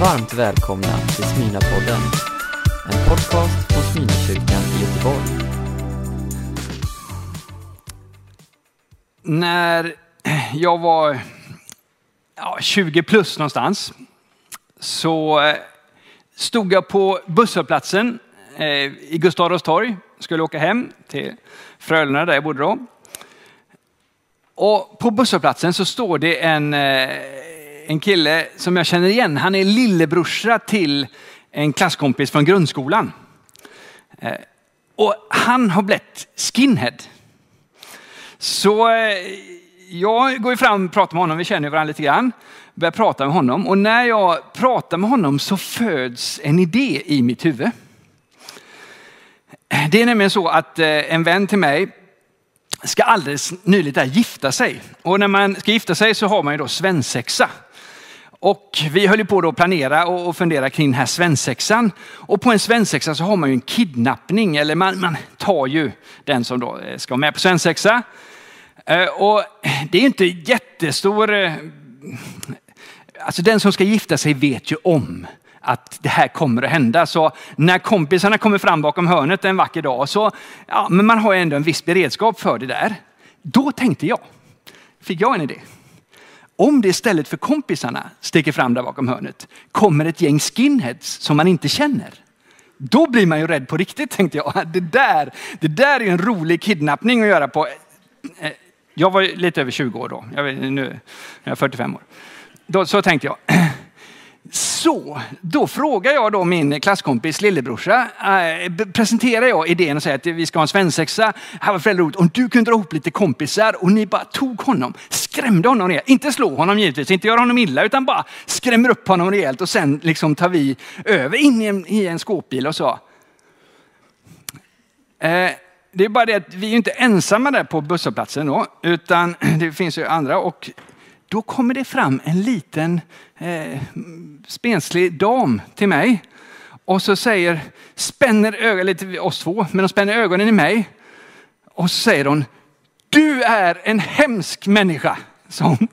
Varmt välkomna till Smyrnapodden, en podcast från Smyrnakyrkan i Göteborg. När jag var ja, 20 plus någonstans så eh, stod jag på busshållplatsen eh, i Gustav Adolfs torg. Skulle åka hem till Frölunda där jag bodde då. Och på busshållplatsen så står det en, eh, en kille som jag känner igen. Han är lillebrorsa till en klasskompis från grundskolan. Eh, och han har blivit skinhead. Så eh, jag går ju fram och pratar med honom, vi känner varandra lite grann. Börjar prata med honom och när jag pratar med honom så föds en idé i mitt huvud. Eh, det är nämligen så att en vän till mig ska alldeles nyligt gifta sig. Och när man ska gifta sig så har man ju då svensexa. Och vi höll ju på då att planera och fundera kring den här svensexan. Och på en svensexa så har man ju en kidnappning, eller man, man tar ju den som då eh, ska med på svensexa. Eh, och det är inte jättestor... Eh, alltså den som ska gifta sig vet ju om att det här kommer att hända. Så när kompisarna kommer fram bakom hörnet en vacker dag så, ja, men man har ju ändå en viss beredskap för det där. Då tänkte jag, fick jag en idé. Om det istället för kompisarna sticker fram där bakom hörnet kommer ett gäng skinheads som man inte känner. Då blir man ju rädd på riktigt tänkte jag. Det där, det där är en rolig kidnappning att göra på. Eh, eh, jag var lite över 20 år då. Jag, nu är jag 45 år. Då, så tänkte jag. Så, då frågar jag då min klasskompis lillebrorsa, eh, presenterar jag idén och säger att vi ska ha en svensexa. Här var väldigt roligt. Om du kunde dra ihop lite kompisar och ni bara tog honom, skrämde honom rejält. Inte slå honom givetvis, inte göra honom illa, utan bara skrämmer upp honom rejält och sen liksom tar vi över in i en, i en skåpbil och så. Eh, det är bara det att vi är inte ensamma där på busshållplatsen då, utan det finns ju andra. Och då kommer det fram en liten eh, spenslig dam till mig och så säger, spänner ögonen, lite oss två, men de spänner ögonen i mig. Och så säger hon, du är en hemsk människa. Så hon.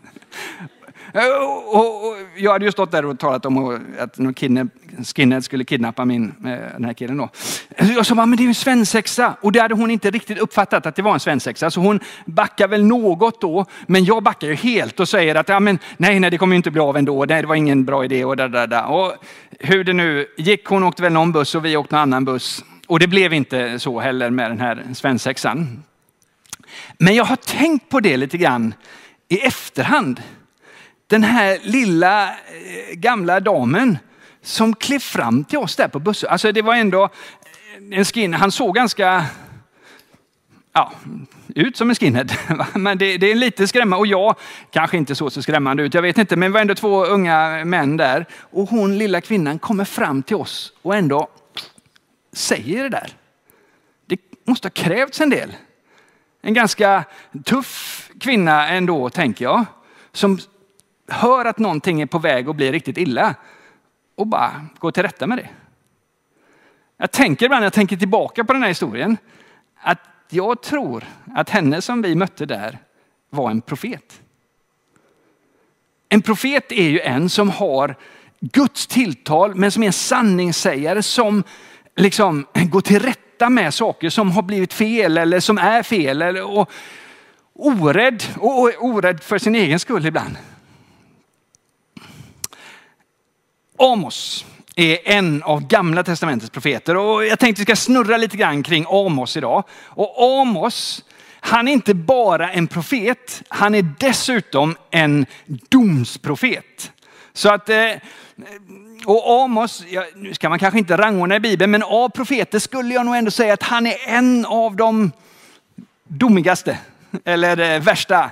Eh, och, och, och jag hade ju stått där och talat om att någon kidnap, skinhead skulle kidnappa min, eh, den här killen då. Jag sa, men det är ju en svensexa. Och det hade hon inte riktigt uppfattat att det var en svensexa. Så hon backar väl något då. Men jag backar ju helt och säger att ja, men, nej, nej, det kommer ju inte bli av ändå. Nej, det var ingen bra idé. Och, där, där, där. och hur det nu gick, hon åkte väl någon buss och vi åkte någon annan buss. Och det blev inte så heller med den här svensexan. Men jag har tänkt på det lite grann i efterhand. Den här lilla eh, gamla damen som klev fram till oss där på bussen. Alltså det var ändå eh, en skin, han såg ganska ja, ut som en skinhead. Men det, det är lite skrämmande och jag kanske inte såg så skrämmande ut, jag vet inte. Men det var ändå två unga män där och hon lilla kvinnan kommer fram till oss och ändå säger det där. Det måste ha krävts en del. En ganska tuff kvinna ändå, tänker jag. Som hör att någonting är på väg att bli riktigt illa och bara går till rätta med det. Jag tänker ibland jag tänker tillbaka på den här historien att jag tror att henne som vi mötte där var en profet. En profet är ju en som har Guds tilltal men som är en sanningssägare som liksom går till rätta med saker som har blivit fel eller som är fel. Eller, och orädd och orädd för sin egen skull ibland. Amos är en av gamla testamentets profeter och jag tänkte vi ska snurra lite grann kring Amos idag. Och Amos, han är inte bara en profet, han är dessutom en domsprofet. Så att, eh, och Amos, nu ska man kanske inte rangordna i Bibeln, men av profeter skulle jag nog ändå säga att han är en av de domigaste, eller värsta.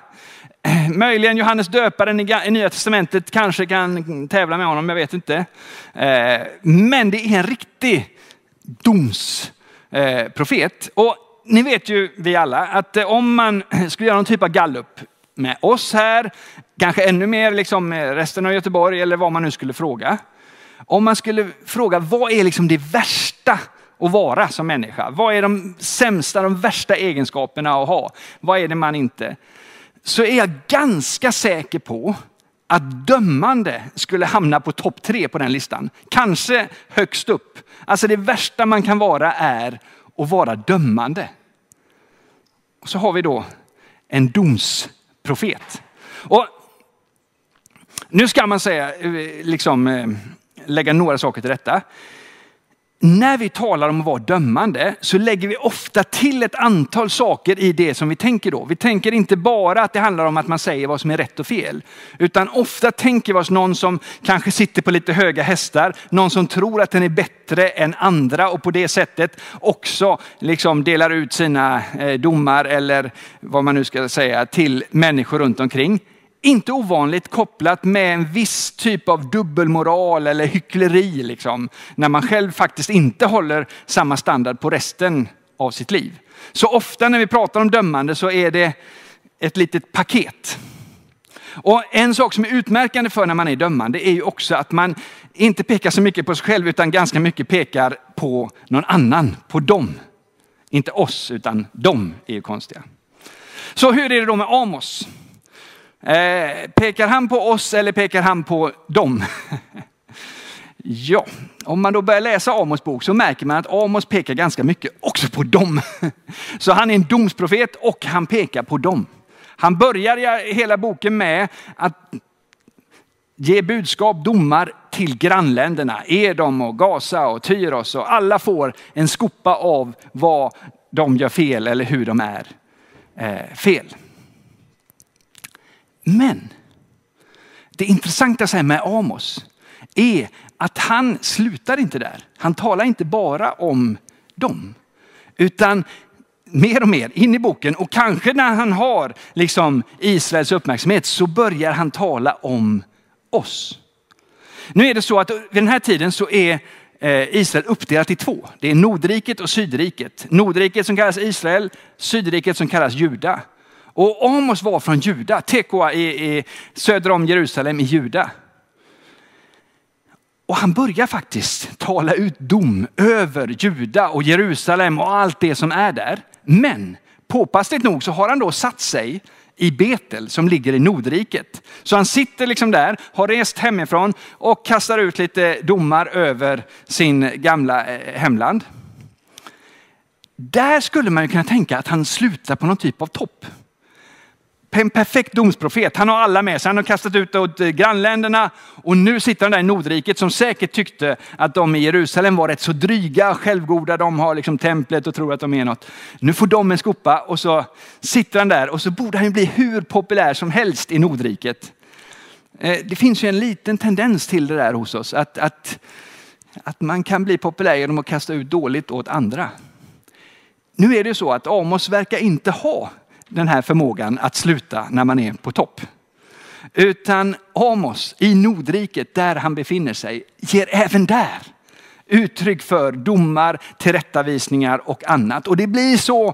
Möjligen Johannes döparen i Nya Testamentet kanske kan tävla med honom, jag vet inte. Eh, men det är en riktig domsprofet. Eh, Och ni vet ju vi alla att eh, om man skulle göra någon typ av gallup med oss här, kanske ännu mer liksom med resten av Göteborg eller vad man nu skulle fråga. Om man skulle fråga vad är liksom det värsta att vara som människa? Vad är de sämsta, de värsta egenskaperna att ha? Vad är det man inte? Så är jag ganska säker på att dömande skulle hamna på topp tre på den listan. Kanske högst upp. Alltså det värsta man kan vara är att vara dömande. Och så har vi då en domsprofet. Och nu ska man säga, eh, liksom eh, lägga några saker till rätta. När vi talar om att vara dömande så lägger vi ofta till ett antal saker i det som vi tänker då. Vi tänker inte bara att det handlar om att man säger vad som är rätt och fel. Utan ofta tänker vi oss någon som kanske sitter på lite höga hästar, någon som tror att den är bättre än andra och på det sättet också liksom delar ut sina eh, domar eller vad man nu ska säga till människor runt omkring inte ovanligt kopplat med en viss typ av dubbelmoral eller hyckleri. Liksom, när man själv faktiskt inte håller samma standard på resten av sitt liv. Så ofta när vi pratar om dömande så är det ett litet paket. Och En sak som är utmärkande för när man är dömande är ju också att man inte pekar så mycket på sig själv utan ganska mycket pekar på någon annan, på dem. Inte oss utan dem är ju konstiga. Så hur är det då med Amos? Eh, pekar han på oss eller pekar han på dem? ja, om man då börjar läsa Amos bok så märker man att Amos pekar ganska mycket också på dem. så han är en domsprofet och han pekar på dem. Han börjar hela boken med att ge budskap, domar till grannländerna. Edom och Gaza och Tyros och alla får en skopa av vad de gör fel eller hur de är eh, fel. Men det intressanta med Amos är att han slutar inte där. Han talar inte bara om dem, utan mer och mer in i boken och kanske när han har liksom Israels uppmärksamhet så börjar han tala om oss. Nu är det så att vid den här tiden så är eh, Israel uppdelat i två. Det är Nordriket och Sydriket. Nordriket som kallas Israel, Sydriket som kallas Juda. Och Amos var från Juda, Tekoa är, e, söder om Jerusalem i Juda. Och han börjar faktiskt tala ut dom över Juda och Jerusalem och allt det som är där. Men påpassligt nog så har han då satt sig i Betel som ligger i Nordriket. Så han sitter liksom där, har rest hemifrån och kastar ut lite domar över sin gamla eh, hemland. Där skulle man ju kunna tänka att han slutar på någon typ av topp en perfekt domsprofet. Han har alla med sig. Han har kastat ut åt eh, grannländerna och nu sitter han där i Nordriket som säkert tyckte att de i Jerusalem var rätt så dryga, självgoda. De har liksom templet och tror att de är något. Nu får de en skopa och så sitter han där och så borde han bli hur populär som helst i Nordriket. Eh, det finns ju en liten tendens till det där hos oss, att, att, att man kan bli populär genom att kasta ut dåligt åt andra. Nu är det så att Amos verkar inte ha den här förmågan att sluta när man är på topp. Utan Amos i Nordriket, där han befinner sig, ger även där uttryck för domar, tillrättavisningar och annat. Och det blir så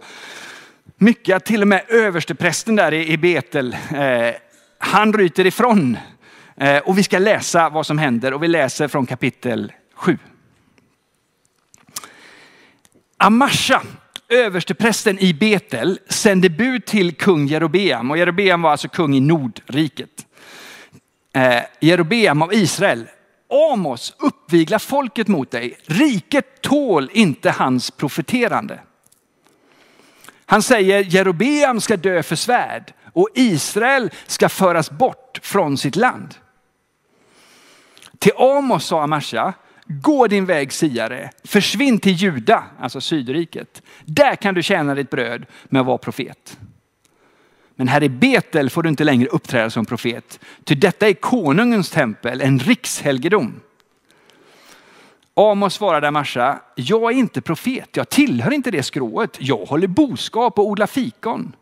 mycket att till och med översteprästen där i Betel, eh, han ryter ifrån. Eh, och vi ska läsa vad som händer och vi läser från kapitel 7. Amasha översteprästen i Betel sände bud till kung Jerobeam. Och Jerobeam var alltså kung i Nordriket. Eh, Jerobeam av Israel. Amos, uppvigla folket mot dig. Riket tål inte hans profeterande. Han säger Jerobeam ska dö för svärd och Israel ska föras bort från sitt land. Till Amos sa Amasja, Gå din väg siare, försvinn till Juda, alltså Sydriket. Där kan du tjäna ditt bröd med att vara profet. Men här i Betel får du inte längre uppträda som profet, ty detta är konungens tempel, en rikshelgedom. Amos svarade Amasha, jag är inte profet, jag tillhör inte det skrået. Jag håller boskap och odlar fikon.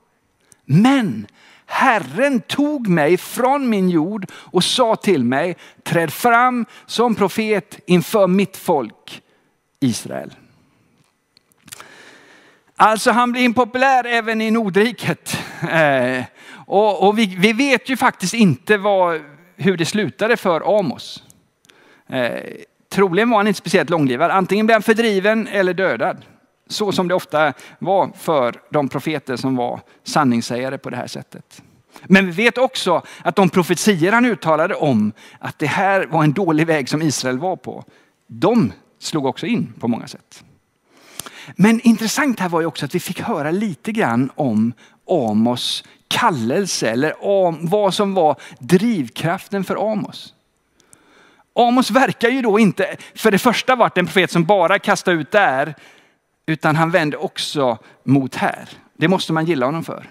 Men Herren tog mig från min jord och sa till mig, träd fram som profet inför mitt folk Israel. Alltså han blir impopulär även i Nordriket. Eh, och, och vi, vi, vet ju faktiskt inte vad, hur det slutade för Amos. Eh, troligen var han inte speciellt långlivad. Antingen blev han fördriven eller dödad. Så som det ofta var för de profeter som var sanningssägare på det här sättet. Men vi vet också att de profetier han uttalade om att det här var en dålig väg som Israel var på, de slog också in på många sätt. Men intressant här var ju också att vi fick höra lite grann om Amos kallelse eller om vad som var drivkraften för Amos. Amos verkar ju då inte för det första varit en profet som bara kastade ut där, utan han vände också mot här. Det måste man gilla honom för.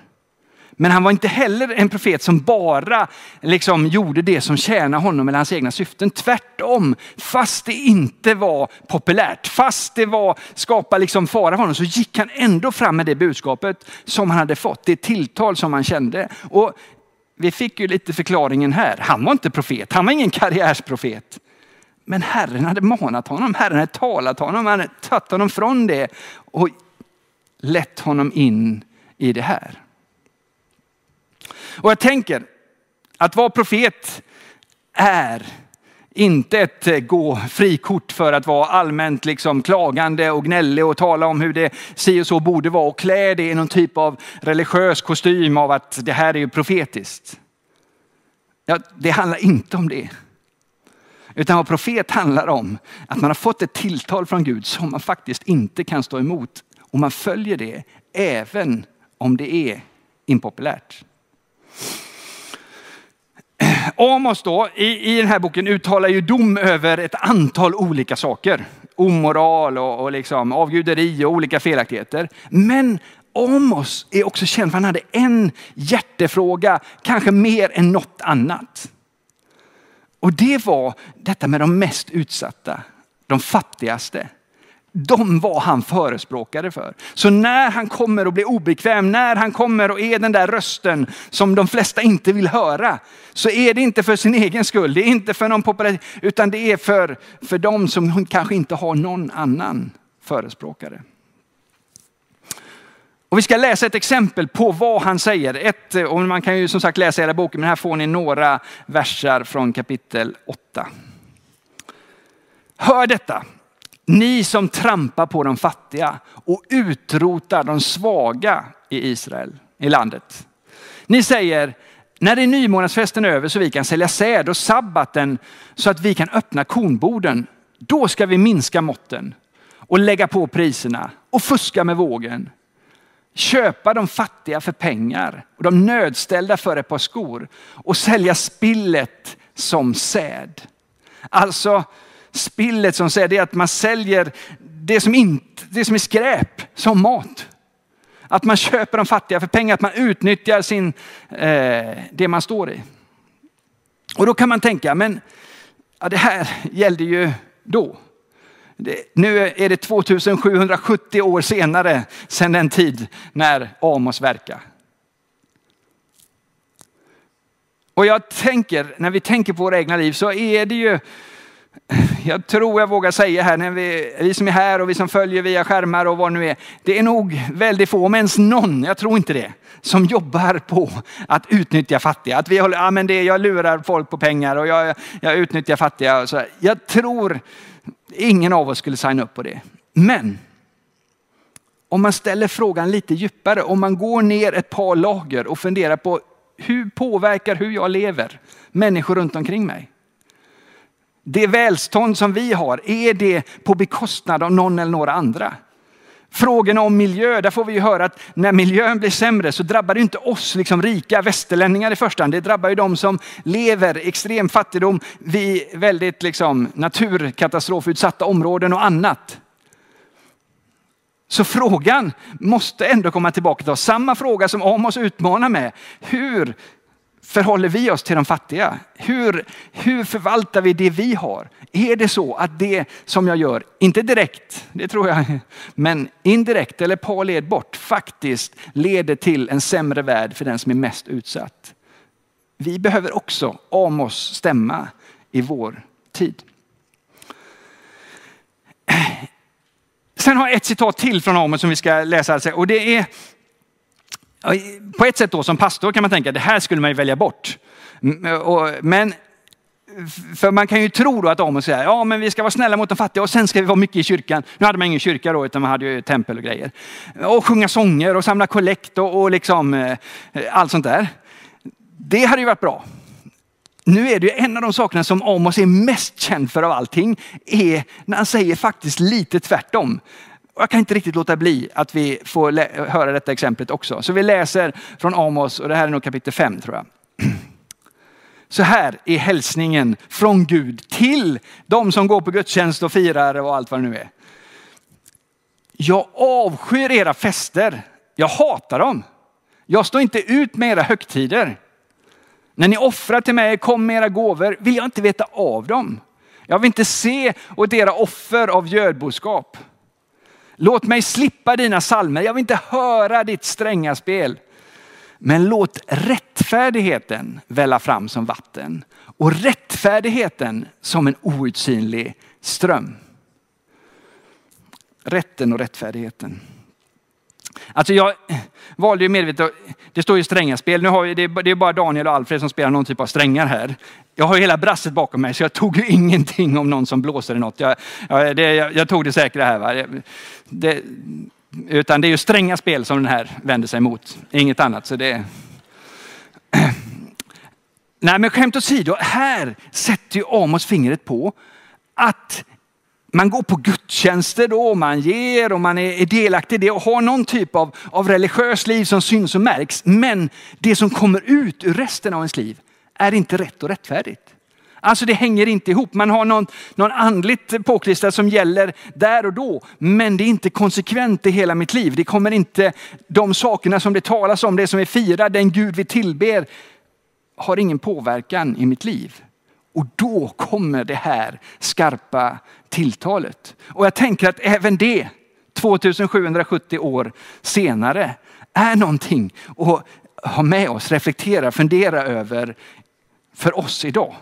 Men han var inte heller en profet som bara liksom gjorde det som tjänade honom eller hans egna syften. Tvärtom, fast det inte var populärt, fast det var skapa liksom fara för honom, så gick han ändå fram med det budskapet som han hade fått, det tilltal som han kände. Och vi fick ju lite förklaringen här. Han var inte profet, han var ingen karriärsprofet. Men Herren hade manat honom, Herren hade talat honom, han hade tagit honom från det och lett honom in i det här. Och jag tänker att vara profet är inte ett eh, gå frikort för att vara allmänt liksom klagande och gnällig och tala om hur det si och så borde vara och klä det i någon typ av religiös kostym av att det här är ju profetiskt. Ja, det handlar inte om det. Utan vad profet handlar om, att man har fått ett tilltal från Gud som man faktiskt inte kan stå emot. Och man följer det även om det är impopulärt. Amos då, i, i den här boken uttalar ju dom över ett antal olika saker. Omoral och, och liksom avguderi och olika felaktigheter. Men Amos är också känd för att han hade en hjärtefråga, kanske mer än något annat. Och det var detta med de mest utsatta, de fattigaste de var han förespråkare för. Så när han kommer och blir obekväm, när han kommer och är den där rösten som de flesta inte vill höra, så är det inte för sin egen skull, det är inte för någon popularitet, utan det är för, för dem som kanske inte har någon annan förespråkare. Och vi ska läsa ett exempel på vad han säger. Ett, eh, och man kan ju som sagt läsa hela boken, men här får ni några versar från kapitel 8. Hör detta. Ni som trampar på de fattiga och utrotar de svaga i Israel, i landet. Ni säger, när är nymånadsfesten över så vi kan sälja säd och sabbaten så att vi kan öppna kornborden. Då ska vi minska måtten och lägga på priserna och fuska med vågen. Köpa de fattiga för pengar och de nödställda för ett par skor och sälja spillet som säd. Alltså, spillet som säd det är att man säljer det som, inte, det som är skräp som mat. Att man köper de fattiga för pengar, att man utnyttjar sin, eh, det man står i. Och då kan man tänka, men ja, det här gällde ju då. Nu är det 2770 år senare sedan den tid när Amos verkade. Och jag tänker, när vi tänker på våra egna liv så är det ju jag tror jag vågar säga här, när vi, vi som är här och vi som följer via skärmar och vad nu är. Det är nog väldigt få, om ens någon, jag tror inte det, som jobbar på att utnyttja fattiga. Att vi håller, ja men det, jag lurar folk på pengar och jag, jag utnyttjar fattiga. Och så. Jag tror ingen av oss skulle signa upp på det. Men om man ställer frågan lite djupare, om man går ner ett par lager och funderar på hur påverkar hur jag lever människor runt omkring mig? Det välstånd som vi har, är det på bekostnad av någon eller några andra? Frågorna om miljö, där får vi ju höra att när miljön blir sämre så drabbar det inte oss liksom rika västerlänningar i första hand. Det drabbar ju de som lever i extrem fattigdom vid väldigt liksom naturkatastrofutsatta områden och annat. Så frågan måste ändå komma tillbaka till oss. Samma fråga som Amos utmanar med. Hur förhåller vi oss till de fattiga? Hur, hur förvaltar vi det vi har? Är det så att det som jag gör, inte direkt, det tror jag, men indirekt eller par led bort faktiskt leder till en sämre värld för den som är mest utsatt? Vi behöver också Amos stämma i vår tid. Sen har jag ett citat till från Amos som vi ska läsa. Alltså. Och det är på ett sätt då som pastor kan man tänka, det här skulle man ju välja bort. Men för man kan ju tro då att Amos säger, ja men vi ska vara snälla mot de fattiga och sen ska vi vara mycket i kyrkan. Nu hade man ingen kyrka då utan man hade ju tempel och grejer. Och sjunga sånger och samla kollekt och, och liksom eh, allt sånt där. Det hade ju varit bra. Nu är det ju en av de sakerna som Amos är mest känd för av allting, är när han säger faktiskt lite tvärtom. Jag kan inte riktigt låta bli att vi får höra detta exemplet också. Så vi läser från Amos och det här är nog kapitel 5 tror jag. Så här är hälsningen från Gud till de som går på gudstjänst och firar och allt vad det nu är. Jag avskyr era fester. Jag hatar dem. Jag står inte ut med era högtider. När ni offrar till mig, kom med era gåvor, vill jag inte veta av dem. Jag vill inte se åt era offer av gödboskap. Låt mig slippa dina salmer, jag vill inte höra ditt stränga spel. Men låt rättfärdigheten välla fram som vatten och rättfärdigheten som en outsinlig ström. Rätten och rättfärdigheten. Alltså jag valde ju medvetet, det står ju stränga spel. Nu har vi, det är bara Daniel och Alfred som spelar någon typ av strängar här. Jag har ju hela brasset bakom mig så jag tog ju ingenting om någon som blåser i något. Jag, jag, det, jag, jag tog det säkra här. Va? Det, utan det är ju stränga spel som den här vänder sig mot, inget annat. Så det... Nej men skämt åsido, här sätter ju Amos fingret på att man går på gudstjänster då, man ger och man är delaktig i det och har någon typ av, av religiöst liv som syns och märks. Men det som kommer ut ur resten av ens liv är inte rätt och rättfärdigt. Alltså det hänger inte ihop. Man har någon, någon andligt påklistrad som gäller där och då. Men det är inte konsekvent i hela mitt liv. Det kommer inte, de sakerna som det talas om, det som är firar, den Gud vi tillber, har ingen påverkan i mitt liv. Och då kommer det här skarpa tilltalet. Och jag tänker att även det, 2770 år senare, är någonting att ha med oss, reflektera, fundera över för oss idag.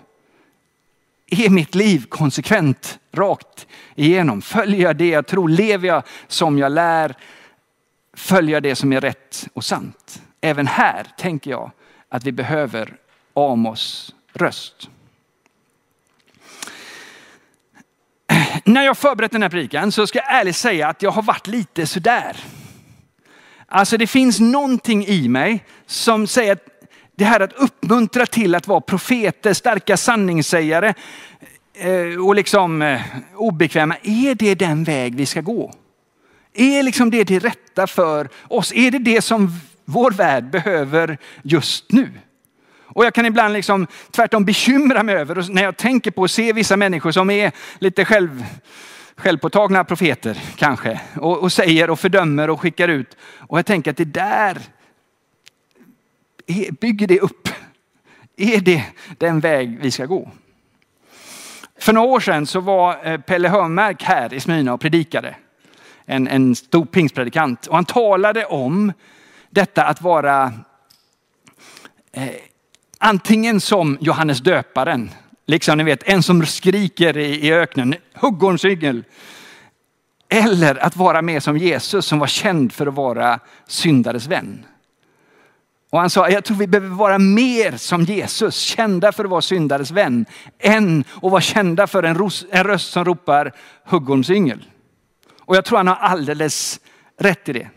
Är mitt liv konsekvent rakt igenom? Följer jag det jag tror? Lever jag som jag lär? Följer jag det som är rätt och sant? Även här tänker jag att vi behöver Amos röst. När jag förberett den här predikan så ska jag ärligt säga att jag har varit lite sådär. Alltså det finns någonting i mig som säger att det här att uppmuntra till att vara profeter, starka sanningssägare eh, och liksom eh, obekväma. Är det den väg vi ska gå? Är liksom det det rätta för oss? Är det det som vår värld behöver just nu? Och jag kan ibland liksom tvärtom bekymra mig över när jag tänker på att se vissa människor som är lite själv, självpåtagna profeter kanske. Och, och säger och fördömer och skickar ut. Och jag tänker att det där, bygger det upp? Är det den väg vi ska gå? För några år sedan så var eh, Pelle Hörnmark här i Smyna och predikade. En, en stor pingstpredikant. Och han talade om detta att vara eh, Antingen som Johannes döparen, liksom ni vet en som skriker i, i öknen, huggormsyngel. Eller att vara med som Jesus som var känd för att vara syndares vän. Och han sa, jag tror vi behöver vara mer som Jesus, kända för att vara syndares vän, än att vara kända för en, ros, en röst som ropar huggormsyngel. Och jag tror han har alldeles rätt i det.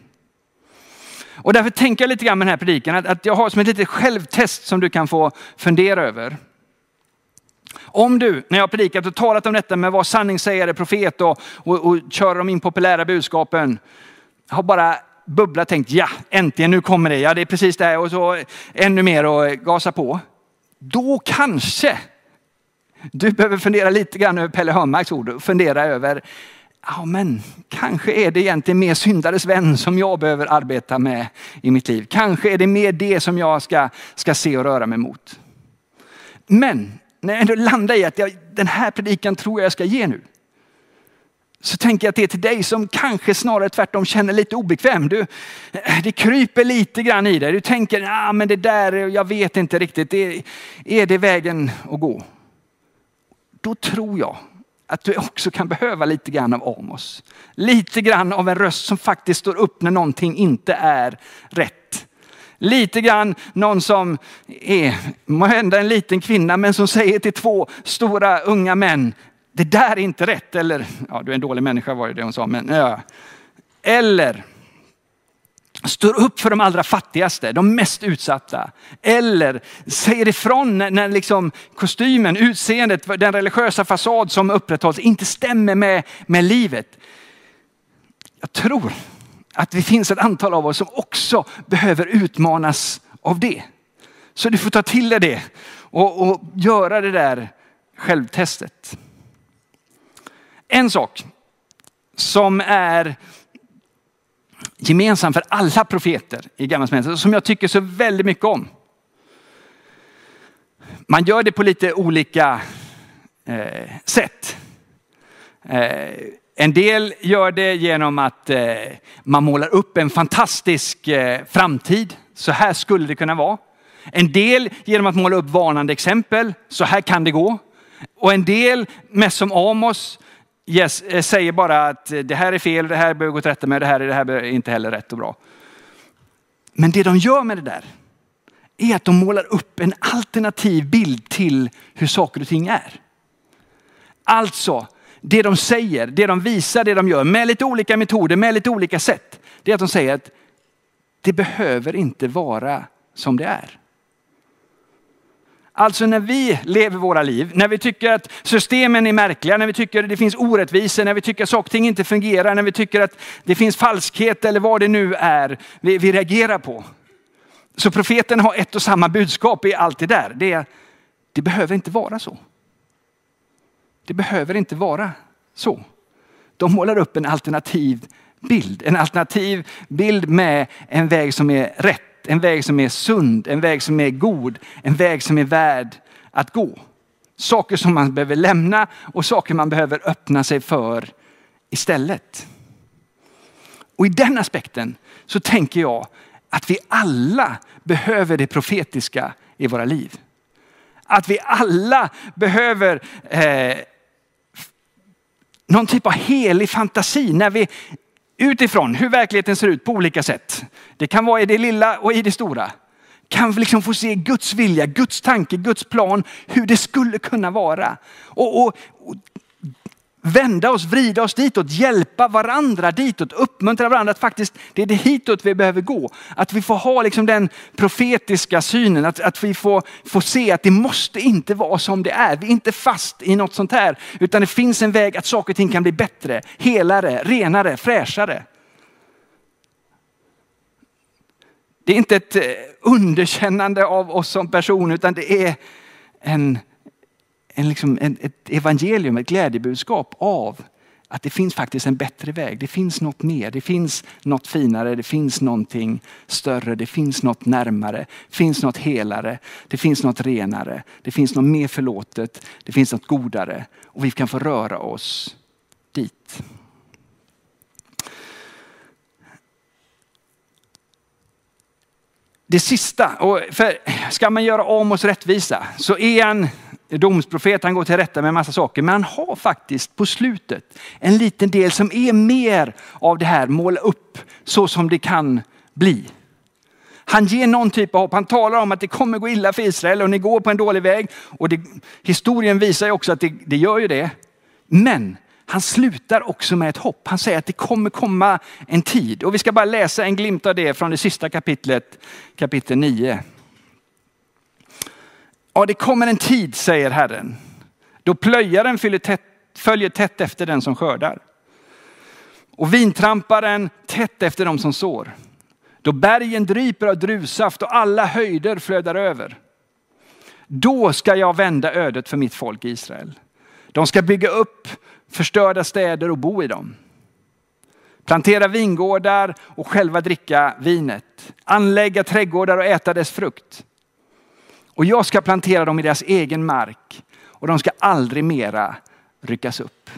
Och därför tänker jag lite grann med den här predikan att, att jag har som ett litet självtest som du kan få fundera över. Om du, när jag har predikat och talat om detta med att vara sanningssägare, profet och, och, och köra de impopulära budskapen, har bara bubblat tänkt ja, äntligen nu kommer det, ja det är precis det här och så ännu mer och gasa på. Då kanske du behöver fundera lite grann över Pelle Hörnmarks ord och fundera över ja men kanske är det egentligen mer syndares vän som jag behöver arbeta med i mitt liv. Kanske är det mer det som jag ska, ska se och röra mig mot. Men när jag ändå landar i att jag, den här predikan tror jag jag ska ge nu. Så tänker jag att det är till dig som kanske snarare tvärtom känner lite obekväm. Du, det kryper lite grann i dig. Du tänker, ja men det där, jag vet inte riktigt. Det, är det vägen att gå? Då tror jag att du också kan behöva lite grann av Amos. Lite grann av en röst som faktiskt står upp när någonting inte är rätt. Lite grann någon som är måhända en liten kvinna men som säger till två stora unga män, det där är inte rätt. Eller, ja du är en dålig människa var det hon sa. Men, ja. Eller står upp för de allra fattigaste, de mest utsatta. Eller säger ifrån när, liksom kostymen, utseendet, den religiösa fasad som upprätthålls inte stämmer med, med livet. Jag tror att det finns ett antal av oss som också behöver utmanas av det. Så du får ta till dig det och, och göra det där självtestet. En sak som är gemensam för alla profeter i Gamla testamentet som jag tycker så väldigt mycket om. Man gör det på lite olika eh, sätt. Eh, en del gör det genom att eh, man målar upp en fantastisk eh, framtid. Så här skulle det kunna vara. En del genom att måla upp varnande exempel. Så här kan det gå. Och en del, mest som Amos, yes, eh, säger bara att eh, det här är fel, det här behöver gå till rätta med, det här är det här är inte heller rätt och bra. Men det de gör med det där är att de målar upp en alternativ bild till hur saker och ting är. Alltså, det de säger, det de visar, det de gör med lite olika metoder, med lite olika sätt. Det är att de säger att det behöver inte vara som det är. Alltså när vi lever våra liv, när vi tycker att systemen är märkliga, när vi tycker att det finns orättvisor, när vi tycker att saker och ting inte fungerar, när vi tycker att det finns falskhet eller vad det nu är vi, vi reagerar på. Så profeten har ett och samma budskap i allt det där. Det, det behöver inte vara så. Det behöver inte vara så. De målar upp en alternativ bild. En alternativ bild med en väg som är rätt en väg som är sund, en väg som är god, en väg som är värd att gå. Saker som man behöver lämna och saker man behöver öppna sig för istället. Och i den aspekten så tänker jag att vi alla behöver det profetiska i våra liv. Att vi alla behöver eh, någon typ av helig fantasi när vi utifrån hur verkligheten ser ut på olika sätt. Det kan vara i det lilla och i det stora. Kan vi liksom få se Guds vilja, Guds tanke, Guds plan, hur det skulle kunna vara. Och, och, och vända oss, vrida oss ditåt, hjälpa varandra ditåt, uppmuntra varandra att faktiskt det är det hitåt vi behöver gå. Att vi får ha liksom den profetiska synen, att, att vi får, får se att det måste inte vara som det är. Vi är inte fast i något sånt här, utan det finns en väg att saker och ting kan bli bättre, helare, renare, fräschare. Det är inte ett eh, underkännande av oss som person, utan det är en en liksom, en, ett evangelium, ett glädjebudskap av att det finns faktiskt en bättre väg. Det finns något mer, det finns något finare, det finns någonting större, det finns något närmare, det finns något helare, det finns något renare, det finns något mer förlåtet, det finns något godare. Och vi kan få röra oss dit. Det sista, och för ska man göra om oss rättvisa så är en domsprofet, han går till rätta med en massa saker. Men han har faktiskt på slutet en liten del som är mer av det här, måla upp så som det kan bli. Han ger någon typ av hopp. Han talar om att det kommer gå illa för Israel och ni går på en dålig väg. Och det, historien visar ju också att det, det gör ju det. Men han slutar också med ett hopp. Han säger att det kommer komma en tid. Och vi ska bara läsa en glimt av det från det sista kapitlet, kapitel 9. Ja, det kommer en tid, säger Herren, då plöjaren tätt, följer tätt efter den som skördar. Och vintramparen tätt efter dem som sår. Då bergen dryper av druvsaft och alla höjder flödar över. Då ska jag vända ödet för mitt folk Israel. De ska bygga upp förstörda städer och bo i dem. Plantera vingårdar och själva dricka vinet. Anlägga trädgårdar och äta dess frukt. Och jag ska plantera dem i deras egen mark och de ska aldrig mera ryckas upp.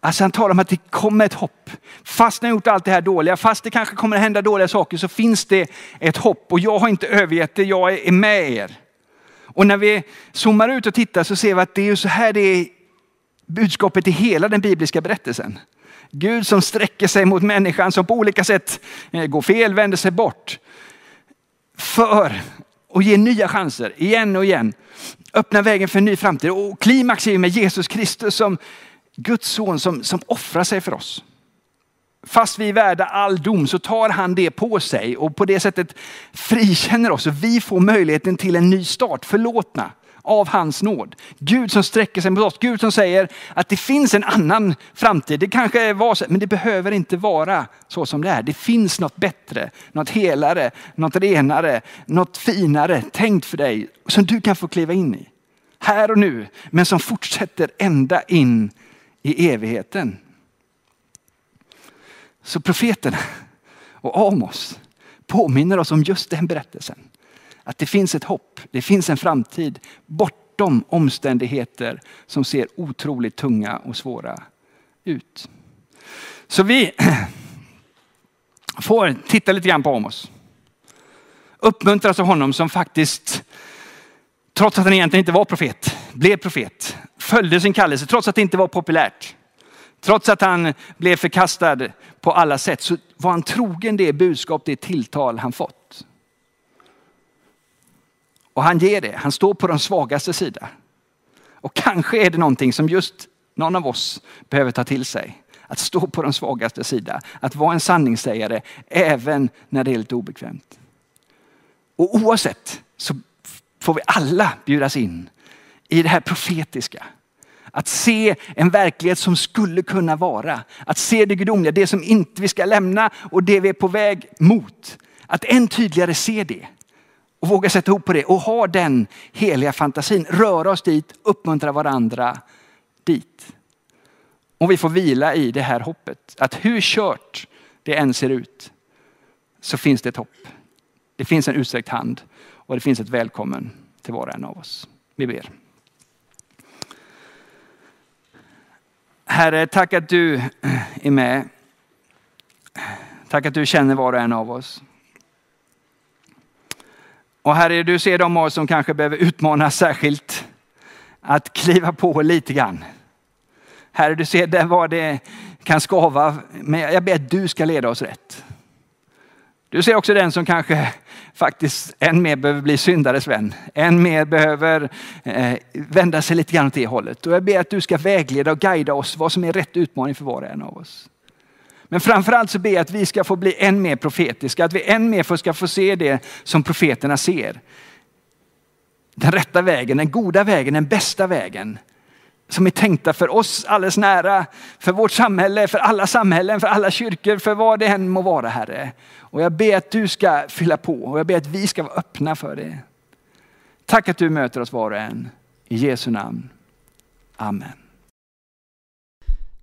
Alltså han talar om att det kommer ett hopp. Fast ni har gjort allt det här dåliga, fast det kanske kommer att hända dåliga saker så finns det ett hopp. Och jag har inte övergett det, jag är med er. Och när vi zoomar ut och tittar så ser vi att det är så här det är budskapet i hela den bibliska berättelsen. Gud som sträcker sig mot människan som på olika sätt eh, går fel, vänder sig bort. För och ge nya chanser igen och igen. Öppna vägen för en ny framtid. Och klimax är med Jesus Kristus som Guds son som, som offrar sig för oss. fast vi är värda all dom så tar han det på sig och på det sättet frikänner oss och vi får möjligheten till en ny start, förlåtna av hans nåd. Gud som sträcker sig mot oss. Gud som säger att det finns en annan framtid. Det kanske var så, men det behöver inte vara så som det är. Det finns något bättre, något helare, något renare, något finare tänkt för dig som du kan få kliva in i. Här och nu, men som fortsätter ända in i evigheten. Så profeterna och Amos påminner oss om just den berättelsen. Att det finns ett hopp, det finns en framtid bortom omständigheter som ser otroligt tunga och svåra ut. Så vi får titta lite grann på Amos. Uppmuntras av honom som faktiskt, trots att han egentligen inte var profet, blev profet. Följde sin kallelse trots att det inte var populärt. Trots att han blev förkastad på alla sätt så var han trogen det budskap, det tilltal han fått. Och han ger det, han står på de svagaste sida. Och kanske är det någonting som just någon av oss behöver ta till sig. Att stå på de svagaste sida, att vara en sanningssägare även när det är lite obekvämt. Och oavsett så får vi alla bjudas in i det här profetiska. Att se en verklighet som skulle kunna vara. Att se det gudomliga, det som inte vi ska lämna och det vi är på väg mot. Att än tydligare se det och våga sätta ihop på det och ha den heliga fantasin. Röra oss dit, uppmuntra varandra dit. Och vi får vila i det här hoppet. Att hur kört det än ser ut så finns det ett hopp. Det finns en utsträckt hand och det finns ett välkommen till var och en av oss. Vi ber. Herre, tack att du är med. Tack att du känner var och en av oss. Och Herre, du ser de av oss som kanske behöver utmanas särskilt att kliva på lite grann. Herre, du ser där var det kan skava, men jag ber att du ska leda oss rätt. Du ser också den som kanske faktiskt än mer behöver bli syndares vän. Än mer behöver eh, vända sig lite grann åt det hållet. Och jag ber att du ska vägleda och guida oss vad som är rätt utmaning för var och en av oss. Men framförallt så ber jag att vi ska få bli än mer profetiska, att vi än mer ska få se det som profeterna ser. Den rätta vägen, den goda vägen, den bästa vägen. Som är tänkta för oss alldeles nära, för vårt samhälle, för alla samhällen, för alla kyrkor, för vad det än må vara Herre. Och jag ber att du ska fylla på och jag ber att vi ska vara öppna för det. Tack att du möter oss var och en. I Jesu namn. Amen.